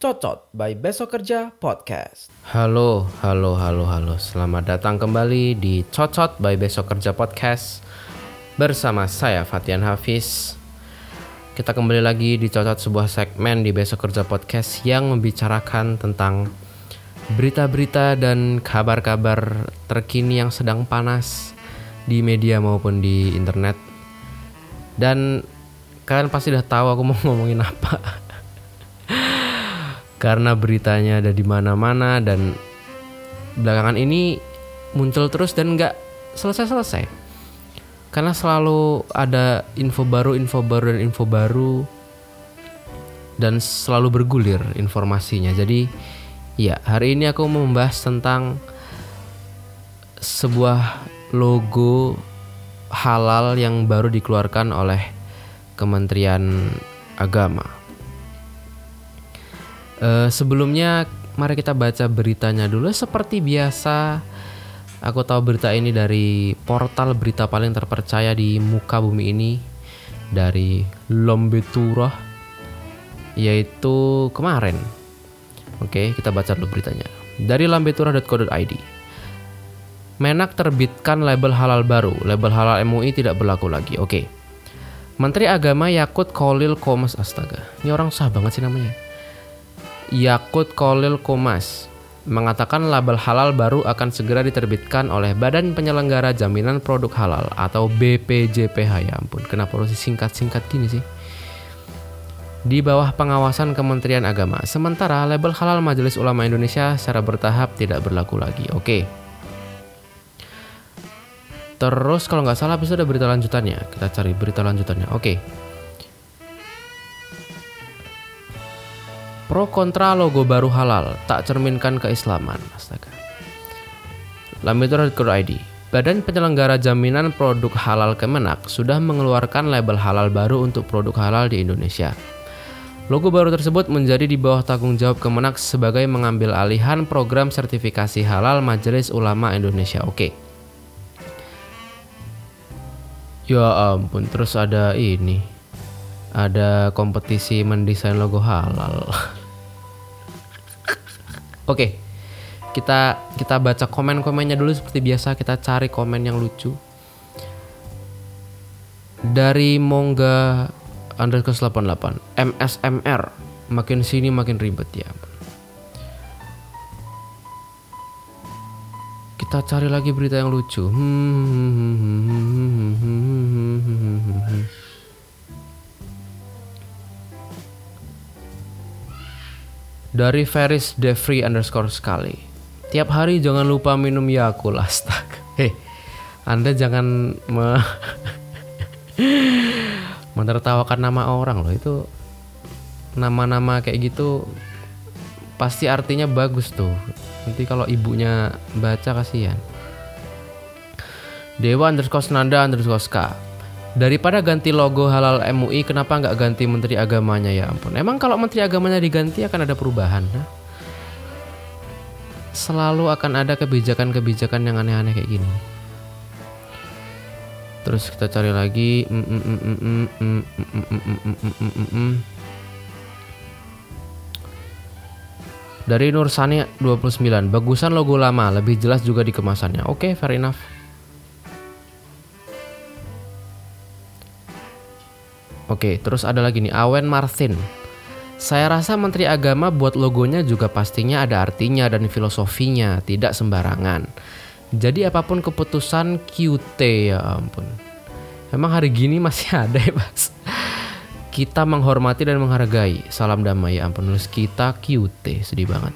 Cocot by Besok Kerja Podcast. Halo, halo, halo, halo. Selamat datang kembali di Cocot by Besok Kerja Podcast bersama saya Fatian Hafiz. Kita kembali lagi di Cocot sebuah segmen di Besok Kerja Podcast yang membicarakan tentang berita-berita dan kabar-kabar terkini yang sedang panas di media maupun di internet. Dan kalian pasti udah tahu aku mau ngomongin apa. Karena beritanya ada di mana-mana dan belakangan ini muncul terus dan nggak selesai-selesai. Karena selalu ada info baru, info baru dan info baru dan selalu bergulir informasinya. Jadi ya hari ini aku mau membahas tentang sebuah logo halal yang baru dikeluarkan oleh Kementerian Agama. Uh, sebelumnya mari kita baca beritanya dulu seperti biasa. Aku tahu berita ini dari portal berita paling terpercaya di muka bumi ini dari Lombetura yaitu kemarin. Oke, kita baca dulu beritanya. Dari lambetura.co.id. Menak terbitkan label halal baru. Label halal MUI tidak berlaku lagi. Oke. Menteri Agama Yakut Kolil Komas Astaga. Ini orang sah banget sih namanya. Yakut Kolil Komas mengatakan label halal baru akan segera diterbitkan oleh Badan Penyelenggara Jaminan Produk Halal atau BPJPH ya ampun kenapa harus singkat-singkat gini sih di bawah pengawasan Kementerian Agama. Sementara label halal Majelis Ulama Indonesia secara bertahap tidak berlaku lagi. Oke. Terus kalau nggak salah bisa ada berita lanjutannya. Kita cari berita lanjutannya. Oke. Pro kontra logo baru halal tak cerminkan keislaman. Astaga. Lambetura.co.id Badan Penyelenggara Jaminan Produk Halal Kemenak sudah mengeluarkan label halal baru untuk produk halal di Indonesia. Logo baru tersebut menjadi di bawah tanggung jawab Kemenak sebagai mengambil alihan program sertifikasi halal Majelis Ulama Indonesia. Oke. Ya ampun, terus ada ini. Ada kompetisi mendesain logo halal. Oke. Kita kita baca komen-komennya dulu seperti biasa kita cari komen yang lucu. Dari Mongga underscore 88 MSMR makin sini makin ribet ya. Kita cari lagi berita yang lucu. Dari Ferris Defree underscore sekali. Tiap hari jangan lupa minum Yakult astaga. Hei, Anda jangan me menertawakan nama orang loh itu nama-nama kayak gitu pasti artinya bagus tuh. Nanti kalau ibunya baca kasihan. Dewa underscore Nanda underscore Ska daripada ganti logo halal MUI kenapa nggak ganti menteri agamanya ya ampun emang kalau menteri agamanya diganti akan ada perubahan nah? selalu akan ada kebijakan-kebijakan yang aneh-aneh kayak gini terus kita cari lagi dari Nursani 29 bagusan logo lama lebih jelas juga di kemasannya oke okay, fair enough Oke, terus ada lagi nih Awen Martin. Saya rasa Menteri Agama buat logonya juga pastinya ada artinya dan filosofinya, tidak sembarangan. Jadi apa pun keputusan QT ya ampun. Emang hari gini masih ada ya mas? Kita menghormati dan menghargai. Salam damai ya ampun. Nulis kita QT, sedih banget.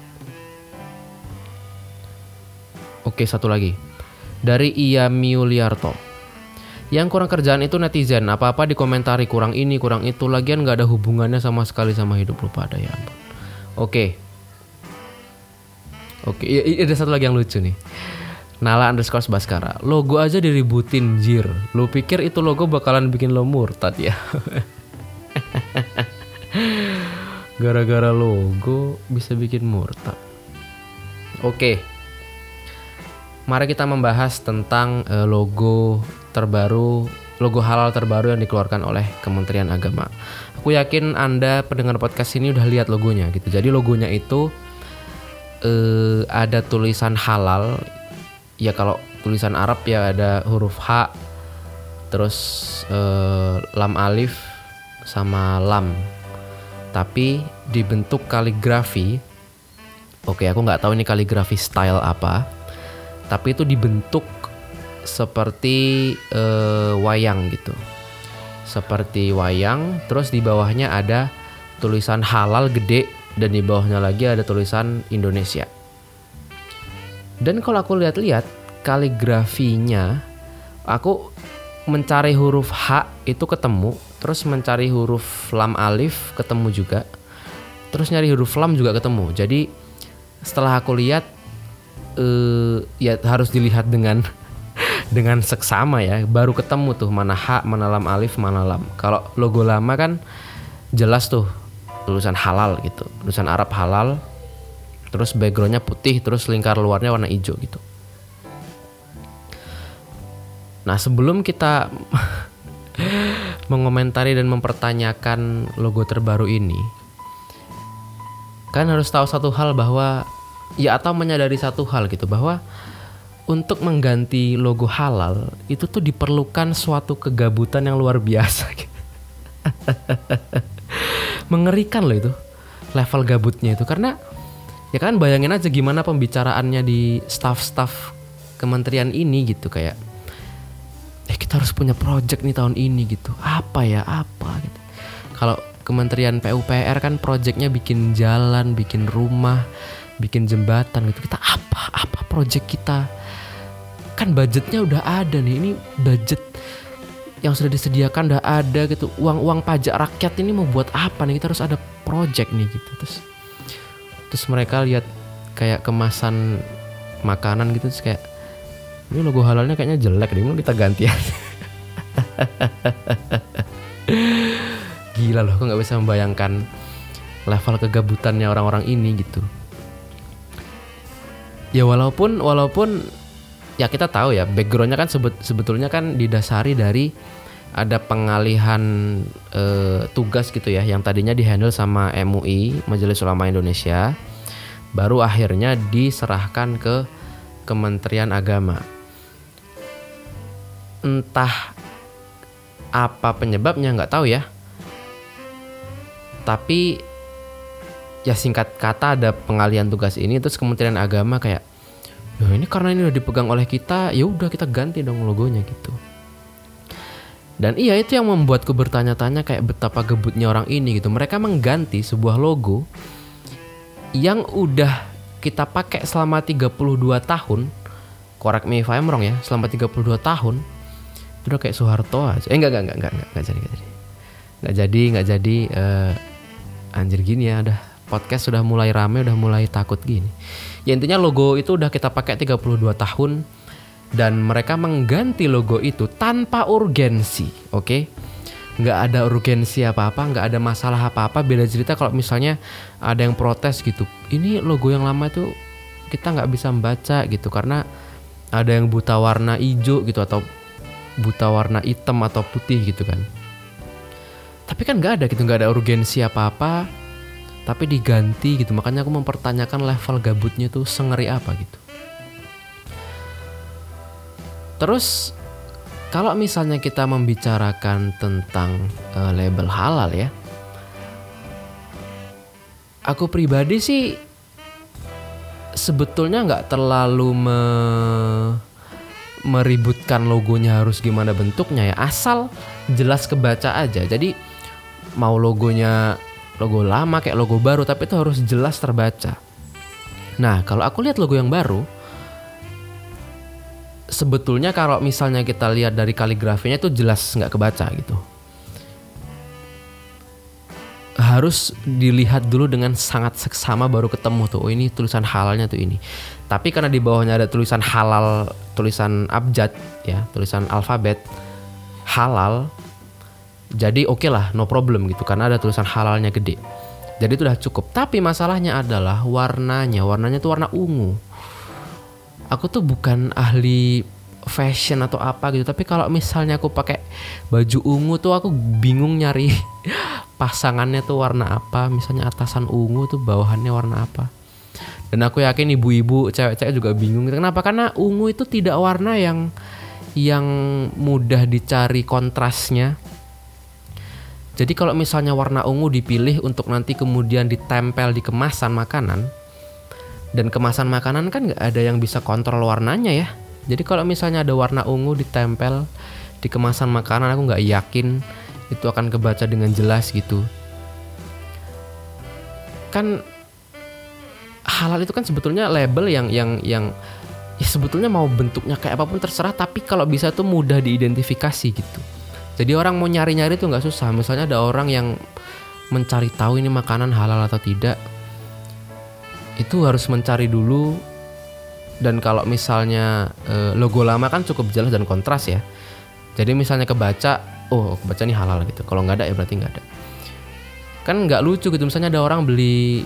Oke, satu lagi. Dari Iya Miuliarto. Yang kurang kerjaan itu netizen, apa-apa dikomentari kurang ini, kurang itu, lagian nggak ada hubungannya sama sekali sama hidup lu pada ya ampun. Oke. Oke, ada satu lagi yang lucu nih. Nala underscore Baskara Logo aja diributin jir Lu pikir itu logo bakalan bikin lo murtad ya Gara-gara logo bisa bikin murtad Oke mari kita membahas tentang eh, logo terbaru, logo halal terbaru yang dikeluarkan oleh Kementerian Agama. Aku yakin Anda pendengar podcast ini udah lihat logonya gitu. Jadi logonya itu eh, ada tulisan halal. Ya kalau tulisan Arab ya ada huruf H, terus eh, lam alif sama lam. Tapi dibentuk kaligrafi. Oke, aku nggak tahu ini kaligrafi style apa tapi itu dibentuk seperti eh, wayang gitu seperti wayang terus di bawahnya ada tulisan halal gede dan di bawahnya lagi ada tulisan Indonesia dan kalau aku lihat-lihat kaligrafinya aku mencari huruf H itu ketemu terus mencari huruf lam alif ketemu juga terus nyari huruf lam juga ketemu. Jadi setelah aku lihat uh, ya harus dilihat dengan dengan seksama ya. Baru ketemu tuh mana H mana lam alif mana lam. Kalau logo lama kan jelas tuh tulisan halal gitu tulisan Arab halal terus backgroundnya putih terus lingkar luarnya warna hijau gitu nah sebelum kita mengomentari dan mempertanyakan logo terbaru ini kan harus tahu satu hal bahwa ya atau menyadari satu hal gitu bahwa untuk mengganti logo halal itu tuh diperlukan suatu kegabutan yang luar biasa. Mengerikan loh itu level gabutnya itu karena ya kan bayangin aja gimana pembicaraannya di staff-staff kementerian ini gitu kayak eh kita harus punya project nih tahun ini gitu. Apa ya apa? gitu. Kalau kementerian PUPR kan projectnya bikin jalan bikin rumah bikin jembatan gitu. Kita apa apa project kita? Kan budgetnya udah ada nih ini budget yang sudah disediakan udah ada gitu. Uang uang pajak rakyat ini mau buat apa nih? Kita harus ada project nih gitu. Terus terus mereka lihat kayak kemasan makanan gitu terus kayak ini logo halalnya kayaknya jelek deh kita ganti aja. Gila loh aku nggak bisa membayangkan level kegabutannya orang-orang ini gitu. Ya walaupun walaupun ya kita tahu ya backgroundnya kan sebet, sebetulnya kan didasari dari ada pengalihan e, tugas gitu ya yang tadinya dihandle sama MUI Majelis Ulama Indonesia baru akhirnya diserahkan ke Kementerian Agama. Entah apa penyebabnya nggak tahu ya. Tapi ya singkat kata ada pengalihan tugas ini terus Kementerian Agama kayak ya ini karena ini udah dipegang oleh kita ya udah kita ganti dong logonya gitu dan iya itu yang membuatku bertanya-tanya kayak betapa gebutnya orang ini gitu. Mereka mengganti sebuah logo yang udah kita pakai selama 32 tahun. Correct me if I'm wrong ya selama 32 tahun. Itu udah kayak Soeharto aja. Eh enggak enggak enggak enggak enggak, enggak jadi enggak jadi. Enggak jadi enggak jadi uh, anjir gini ya udah podcast sudah mulai rame, udah mulai takut gini. Ya intinya logo itu udah kita pakai 32 tahun dan mereka mengganti logo itu tanpa urgensi, oke? Okay? Nggak ada urgensi apa-apa, nggak ada masalah apa-apa. Beda cerita kalau misalnya ada yang protes gitu. Ini logo yang lama itu kita nggak bisa membaca gitu karena ada yang buta warna hijau gitu atau buta warna hitam atau putih gitu kan. Tapi kan nggak ada gitu, nggak ada urgensi apa-apa tapi diganti gitu makanya aku mempertanyakan level gabutnya tuh sengeri apa gitu terus kalau misalnya kita membicarakan tentang uh, label halal ya aku pribadi sih sebetulnya nggak terlalu me meributkan logonya harus gimana bentuknya ya asal jelas kebaca aja jadi mau logonya logo lama kayak logo baru tapi itu harus jelas terbaca. Nah, kalau aku lihat logo yang baru sebetulnya kalau misalnya kita lihat dari kaligrafinya itu jelas nggak kebaca gitu. Harus dilihat dulu dengan sangat seksama baru ketemu tuh. Oh, ini tulisan halalnya tuh ini. Tapi karena di bawahnya ada tulisan halal, tulisan abjad ya, tulisan alfabet halal jadi oke okay lah, no problem gitu karena ada tulisan halalnya gede. Jadi itu udah cukup. Tapi masalahnya adalah warnanya. Warnanya itu warna ungu. Aku tuh bukan ahli fashion atau apa gitu tapi kalau misalnya aku pakai baju ungu tuh aku bingung nyari pasangannya tuh warna apa. Misalnya atasan ungu tuh bawahannya warna apa. Dan aku yakin ibu-ibu cewek-cewek juga bingung kenapa? Karena ungu itu tidak warna yang yang mudah dicari kontrasnya. Jadi kalau misalnya warna ungu dipilih untuk nanti kemudian ditempel di kemasan makanan dan kemasan makanan kan nggak ada yang bisa kontrol warnanya ya jadi kalau misalnya ada warna ungu ditempel di kemasan makanan aku nggak yakin itu akan kebaca dengan jelas gitu. Kan halal itu kan sebetulnya label yang yang yang ya sebetulnya mau bentuknya kayak apa pun terserah tapi kalau bisa tuh mudah diidentifikasi gitu. Jadi orang mau nyari-nyari tuh nggak susah. Misalnya ada orang yang mencari tahu ini makanan halal atau tidak, itu harus mencari dulu. Dan kalau misalnya e, logo lama kan cukup jelas dan kontras ya. Jadi misalnya kebaca oh kebaca ini halal gitu. Kalau nggak ada ya berarti nggak ada. Kan nggak lucu gitu. Misalnya ada orang beli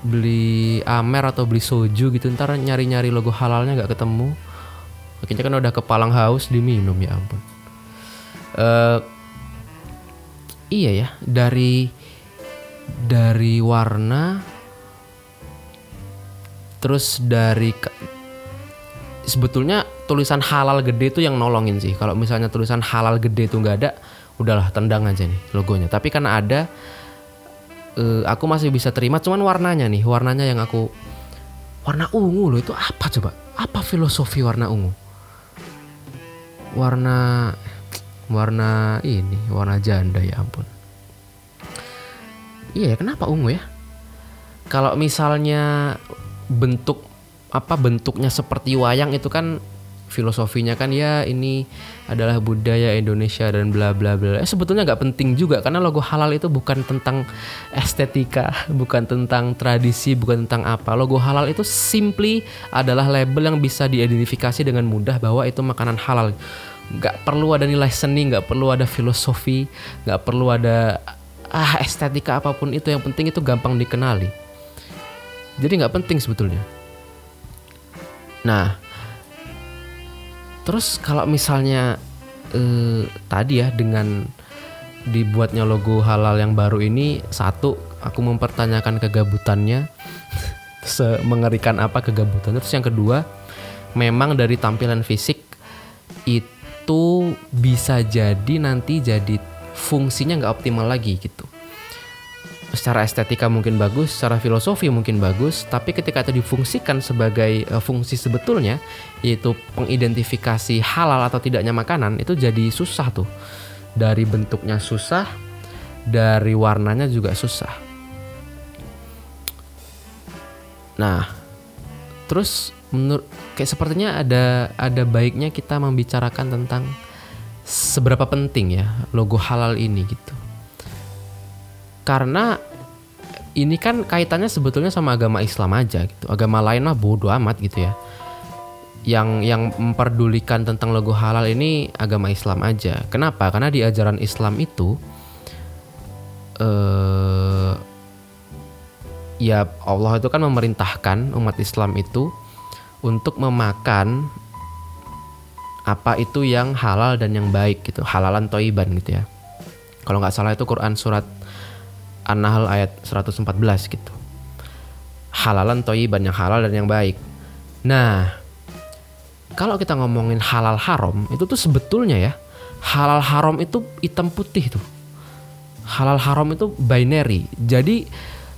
beli amer atau beli soju gitu ntar nyari-nyari logo halalnya nggak ketemu. Akhirnya kan udah kepalang haus diminum ya ampun. Uh, iya ya dari dari warna terus dari sebetulnya tulisan halal gede itu yang nolongin sih. Kalau misalnya tulisan halal gede itu nggak ada, udahlah tendang aja nih logonya. Tapi karena ada, uh, aku masih bisa terima. Cuman warnanya nih, warnanya yang aku warna ungu loh itu apa coba? Apa filosofi warna ungu? Warna warna ini, warna janda ya ampun. Iya, kenapa ungu ya? Kalau misalnya bentuk apa bentuknya seperti wayang itu kan filosofinya kan ya ini adalah budaya Indonesia dan bla bla bla. Eh, sebetulnya nggak penting juga karena logo halal itu bukan tentang estetika, bukan tentang tradisi, bukan tentang apa. Logo halal itu simply adalah label yang bisa diidentifikasi dengan mudah bahwa itu makanan halal. Nggak perlu ada nilai seni, nggak perlu ada filosofi, nggak perlu ada ah estetika apa pun itu. Yang penting itu gampang dikenali. Jadi nggak penting sebetulnya. Nah, terus kalau misalnya eh, tadi ya dengan dibuatnya logo halal yang baru ini satu aku mempertanyakan kegabutannya mengerikan apa kegabutan terus yang kedua memang dari tampilan fisik itu bisa jadi nanti jadi fungsinya nggak optimal lagi gitu secara estetika mungkin bagus, secara filosofi mungkin bagus, tapi ketika itu difungsikan sebagai uh, fungsi sebetulnya yaitu pengidentifikasi halal atau tidaknya makanan itu jadi susah tuh. Dari bentuknya susah, dari warnanya juga susah. Nah, terus menurut kayak sepertinya ada ada baiknya kita membicarakan tentang seberapa penting ya logo halal ini gitu karena ini kan kaitannya sebetulnya sama agama Islam aja gitu. Agama lain mah bodoh amat gitu ya. Yang yang memperdulikan tentang logo halal ini agama Islam aja. Kenapa? Karena di ajaran Islam itu eh ya Allah itu kan memerintahkan umat Islam itu untuk memakan apa itu yang halal dan yang baik gitu, halalan toiban gitu ya. Kalau nggak salah itu Quran surat An-Nahl ayat 114 gitu. Halalan toyiban yang halal dan yang baik. Nah, kalau kita ngomongin halal haram itu tuh sebetulnya ya halal haram itu hitam putih tuh. Halal haram itu binary. Jadi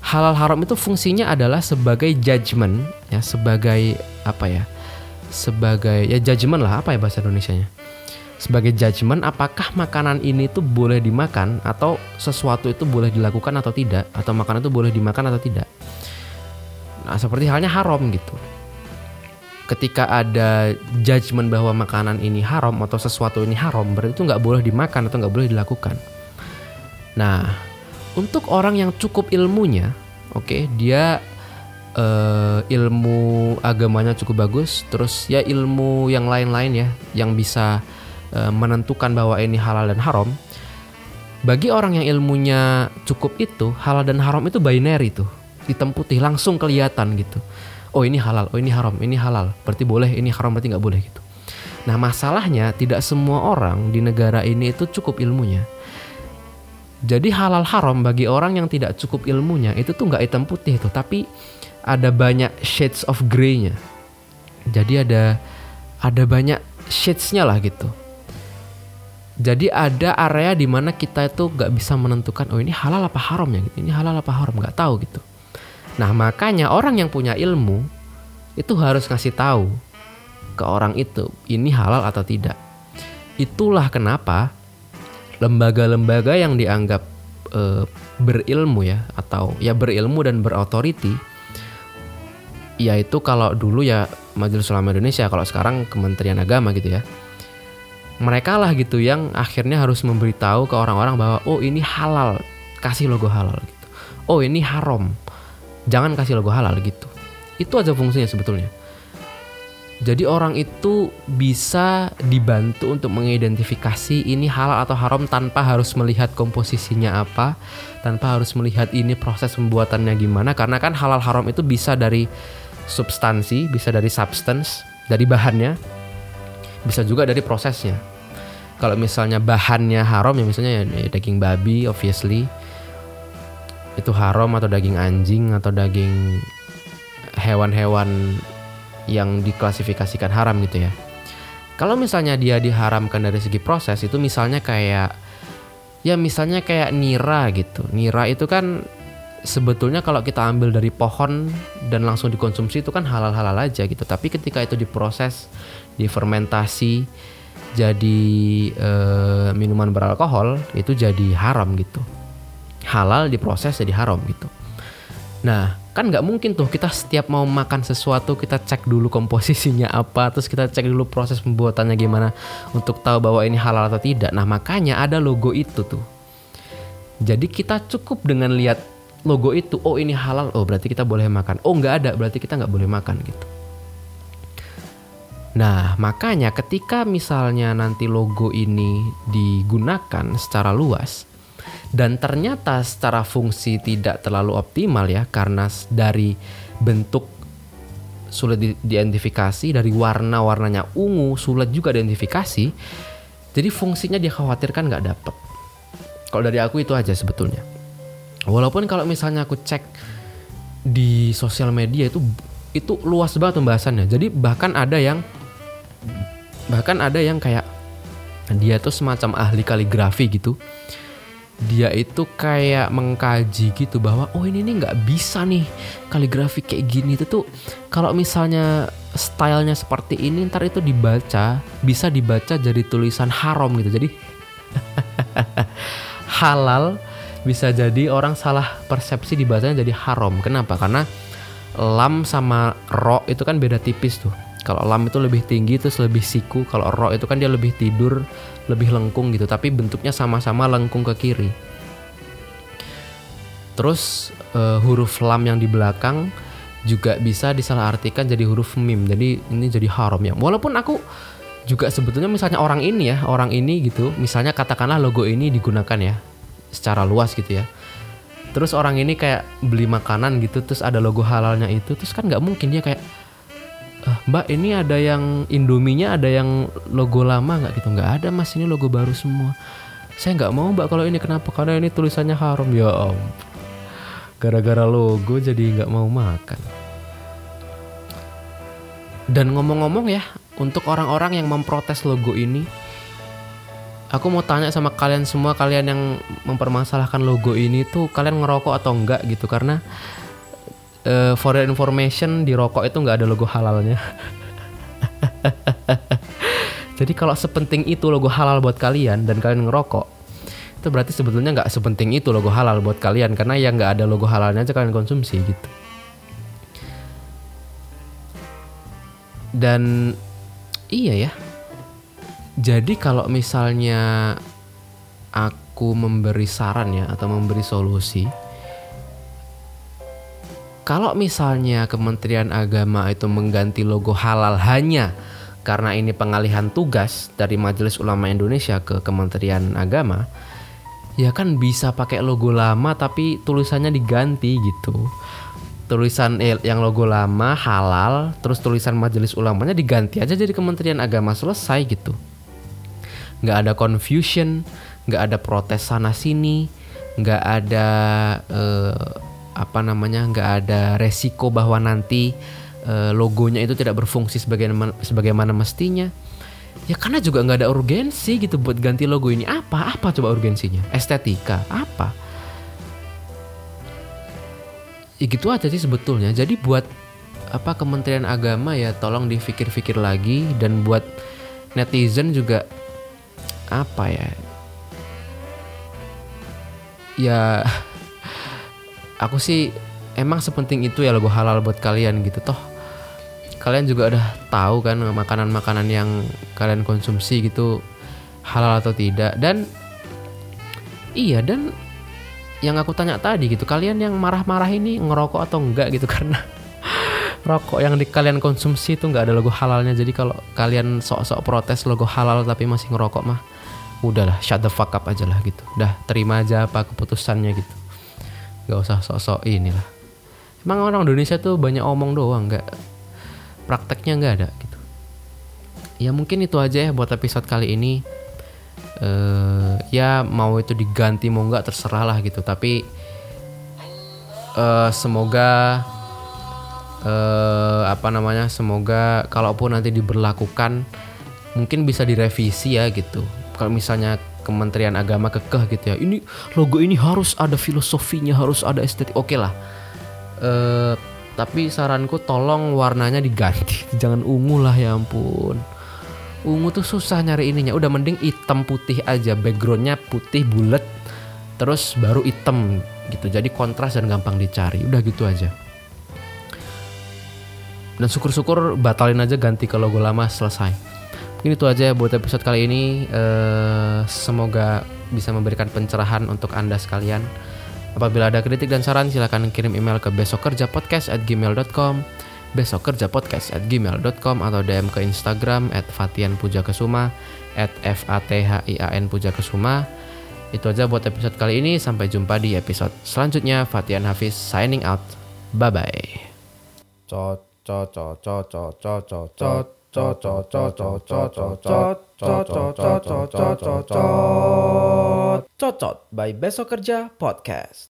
halal haram itu fungsinya adalah sebagai judgement ya sebagai apa ya? Sebagai ya judgement lah apa ya bahasa Indonesia-nya? Sebagai judgement apakah makanan ini tuh boleh dimakan atau sesuatu itu boleh dilakukan atau tidak atau makanan itu boleh dimakan atau tidak. Nah, seperti halnya haram gitu. Ketika ada judgement bahwa makanan ini haram atau sesuatu ini haram, berarti itu nggak boleh dimakan atau nggak boleh dilakukan. Nah, untuk orang yang cukup ilmunya, oke, okay, dia uh, ilmu agamanya cukup bagus, terus ya ilmu yang lain-lain ya, yang bisa menentukan bahwa ini halal dan haram, bagi orang yang ilmunya cukup itu, halal dan haram itu binary tuh, hitam putih langsung kelihatan gitu. oh ini halal oh ini haram ini halal. Berarti boleh ini haram berarti nggak boleh gitu. Nah masalahnya tidak semua orang di negara ini itu cukup ilmunya. Jadi halal haram bagi orang yang tidak cukup ilmunya itu tuh nggak hitam putih tuh tapi ada banyak shades of grey-nya. Jadi ada ada banyak shades-nya lah gitu jadi ada area di mana kita itu nggak bisa menentukan oh ini halal apa haram ya ini halal apa haram nggak tahu gitu. Nah makanya orang yang punya ilmu itu harus ngasih tahu ke orang itu ini halal atau tidak. Itulah kenapa lembaga-lembaga yang dianggap e, berilmu ya atau ya berilmu dan berautoriti yaitu kalau dulu ya Majelis Ulama Indonesia kalau sekarang Kementerian Agama gitu ya mereka lah gitu yang akhirnya harus memberitahu ke orang-orang bahwa oh ini halal kasih logo halal gitu. Oh ini haram jangan kasih logo halal gitu. Itu aja fungsinya sebetulnya. Jadi orang itu bisa dibantu untuk mengidentifikasi ini halal atau haram tanpa harus melihat komposisinya apa, tanpa harus melihat ini proses pembuatannya gimana karena kan halal haram itu bisa dari substansi, bisa dari substance, dari bahannya, bisa juga dari prosesnya. Kalau misalnya bahannya haram ya misalnya ya, daging babi obviously itu haram atau daging anjing atau daging hewan-hewan yang diklasifikasikan haram gitu ya. Kalau misalnya dia diharamkan dari segi proses itu misalnya kayak ya misalnya kayak nira gitu. Nira itu kan sebetulnya kalau kita ambil dari pohon dan langsung dikonsumsi itu kan halal-halal aja gitu. Tapi ketika itu diproses, difermentasi jadi e, minuman beralkohol itu jadi haram gitu. Halal diproses jadi haram gitu. Nah, kan nggak mungkin tuh kita setiap mau makan sesuatu kita cek dulu komposisinya apa terus kita cek dulu proses pembuatannya gimana untuk tahu bahwa ini halal atau tidak nah makanya ada logo itu tuh jadi kita cukup dengan lihat logo itu oh ini halal oh berarti kita boleh makan. Oh nggak ada berarti kita nggak boleh makan gitu. Nah makanya ketika misalnya nanti logo ini digunakan secara luas dan ternyata secara fungsi tidak terlalu optimal ya karena dari bentuk sulit diidentifikasi dari warna warnanya ungu sulit juga identifikasi jadi fungsinya dikhawatirkan nggak dapet. Kalau dari aku itu aja sebetulnya walaupun kalau misalnya aku cek di sosial media itu itu luas banget pembahasannya. Jadi bahkan ada yang bahkan ada yang kayak dia tuh semacam ahli kaligrafi gitu. Dia itu kayak mengkaji gitu bahwa oh ini nih nggak bisa nih kaligrafi kayak gini. Itu tuh kalau misalnya stylenya seperti ini ntar itu dibaca bisa dibaca jadi tulisan haram gitu. Jadi halal bisa jadi orang salah persepsi dibacanya jadi haram. Kenapa? Karena lam sama ro itu kan beda tipis tuh. Kalau lam itu lebih tinggi terus lebih siku. Kalau ro itu kan dia lebih tidur lebih lengkung gitu. Tapi bentuknya sama-sama lengkung ke kiri. Terus uh, huruf lam yang di belakang juga bisa disalahartikan jadi huruf mim. Jadi ini jadi haram ya. Walaupun aku juga sebetulnya misalnya orang ini ya orang ini gitu. Misalnya katakanlah logo ini digunakan ya secara luas gitu ya. Terus orang ini kayak beli makanan gitu terus ada logo halalnya itu terus kan nggak mungkin dia kayak ah, mbak ini ada yang indominya ada yang logo lama nggak? Gitu. Nggak ada mas ini logo baru semua. Saya nggak mau mbak kalau ini kenapa? Karena ini tulisannya haram. Ya om gara-gara logo jadi nggak mau makan. Dan ngomong-ngomong ya untuk orang-orang yang memprotes logo ini aku mau tanya sama kalian semua kalian yang mempermasalahkan logo ini tuh kalian ngerokok atau enggak gitu karena uh, for your information di rokok itu nggak ada logo halalnya. Jadi kalau sepenting itu logo halal buat kalian dan kalian ngerokok, itu berarti sebetulnya nggak sepenting itu logo halal buat kalian karena yang nggak ada logo halalnya aja kalian konsumsi gitu. Dan iya ya. Jadi kalau misalnya aku memberi saran ya atau memberi solusi, kalau misalnya Kementerian Agama itu mengganti logo halal hanya karena ini pengalihan tugas dari Majelis Ulama Indonesia ke Kementerian Agama, ya kan bisa pakai logo lama tapi tulisannya diganti gitu. tulisan eh, yang logo lama halal terus tulisan majelis ulamanya diganti aja jadi Kementerian Agama selesai gitu nggak ada confusion nggak ada protes sana sini nggak ada eh, apa namanya nggak ada resiko bahwa nanti eh, logonya itu tidak berfungsi sebagaimana sebagaimana mestinya. Ya karena juga nggak ada urgensi gitu buat ganti logo ini. Apa? Apa coba urgensinya? Estetika? Apa? Ya gitu aja sih sebetulnya. Jadi buat apa Kementerian Agama ya tolong dipikir-pikir lagi dan buat netizen juga apa ya? Ya aku sih emang sepenting itu ya logo halal buat kalian gitu toh. Kalian juga udah tahu kan makanan-makanan yang kalian konsumsi gitu halal atau tidak. Dan iya dan yang aku tanya tadi gitu kalian yang marah-marah ini ngerokok atau enggak gitu? Karena rokok yang di kalian konsumsi itu nggak ada logo halalnya. Jadi kalau kalian sok-sok protes logo halal tapi masih ngerokok mah udahlah shut the fuck up aja lah gitu. Udah terima aja apa keputusannya gitu. Nggak usah sok-sok inilah. Emang orang Indonesia tuh banyak omong doang nggak prakteknya nggak ada gitu. Ya mungkin itu aja ya buat episode kali ini. Eh ya mau itu diganti mau nggak terserah lah gitu. Tapi eh semoga eh apa namanya semoga kalaupun nanti diberlakukan mungkin bisa direvisi ya gitu kalau misalnya Kementerian Agama kekeh gitu ya ini logo ini harus ada filosofinya harus ada estetik. Oke lah. Eh tapi saranku tolong warnanya diganti. Jangan ungu lah ya ampun. Ungu tuh susah nyari ininya. Udah mending hitam putih aja. Backgroundnya putih bulat. Terus baru hitam gitu. Jadi kontras dan gampang dicari. Udah gitu aja. Dan syukur-syukur batalin aja ganti ke logo lama selesai mungkin itu aja buat episode kali ini. Eh, semoga bisa memberikan pencerahan untuk anda sekalian. Apabila ada kritik dan saran silahkan kirim email ke besokkerjapodcast at gmail.com besokkerjapodcast at gmail.com atau DM ke Instagram at Fatian Puja Kesuma at F A T H I A N Puja Kesuma. Itu aja buat episode kali ini. Sampai jumpa di episode selanjutnya. Fatian Hafiz signing out. Bye bye Cocot by Besok Kerja Podcast.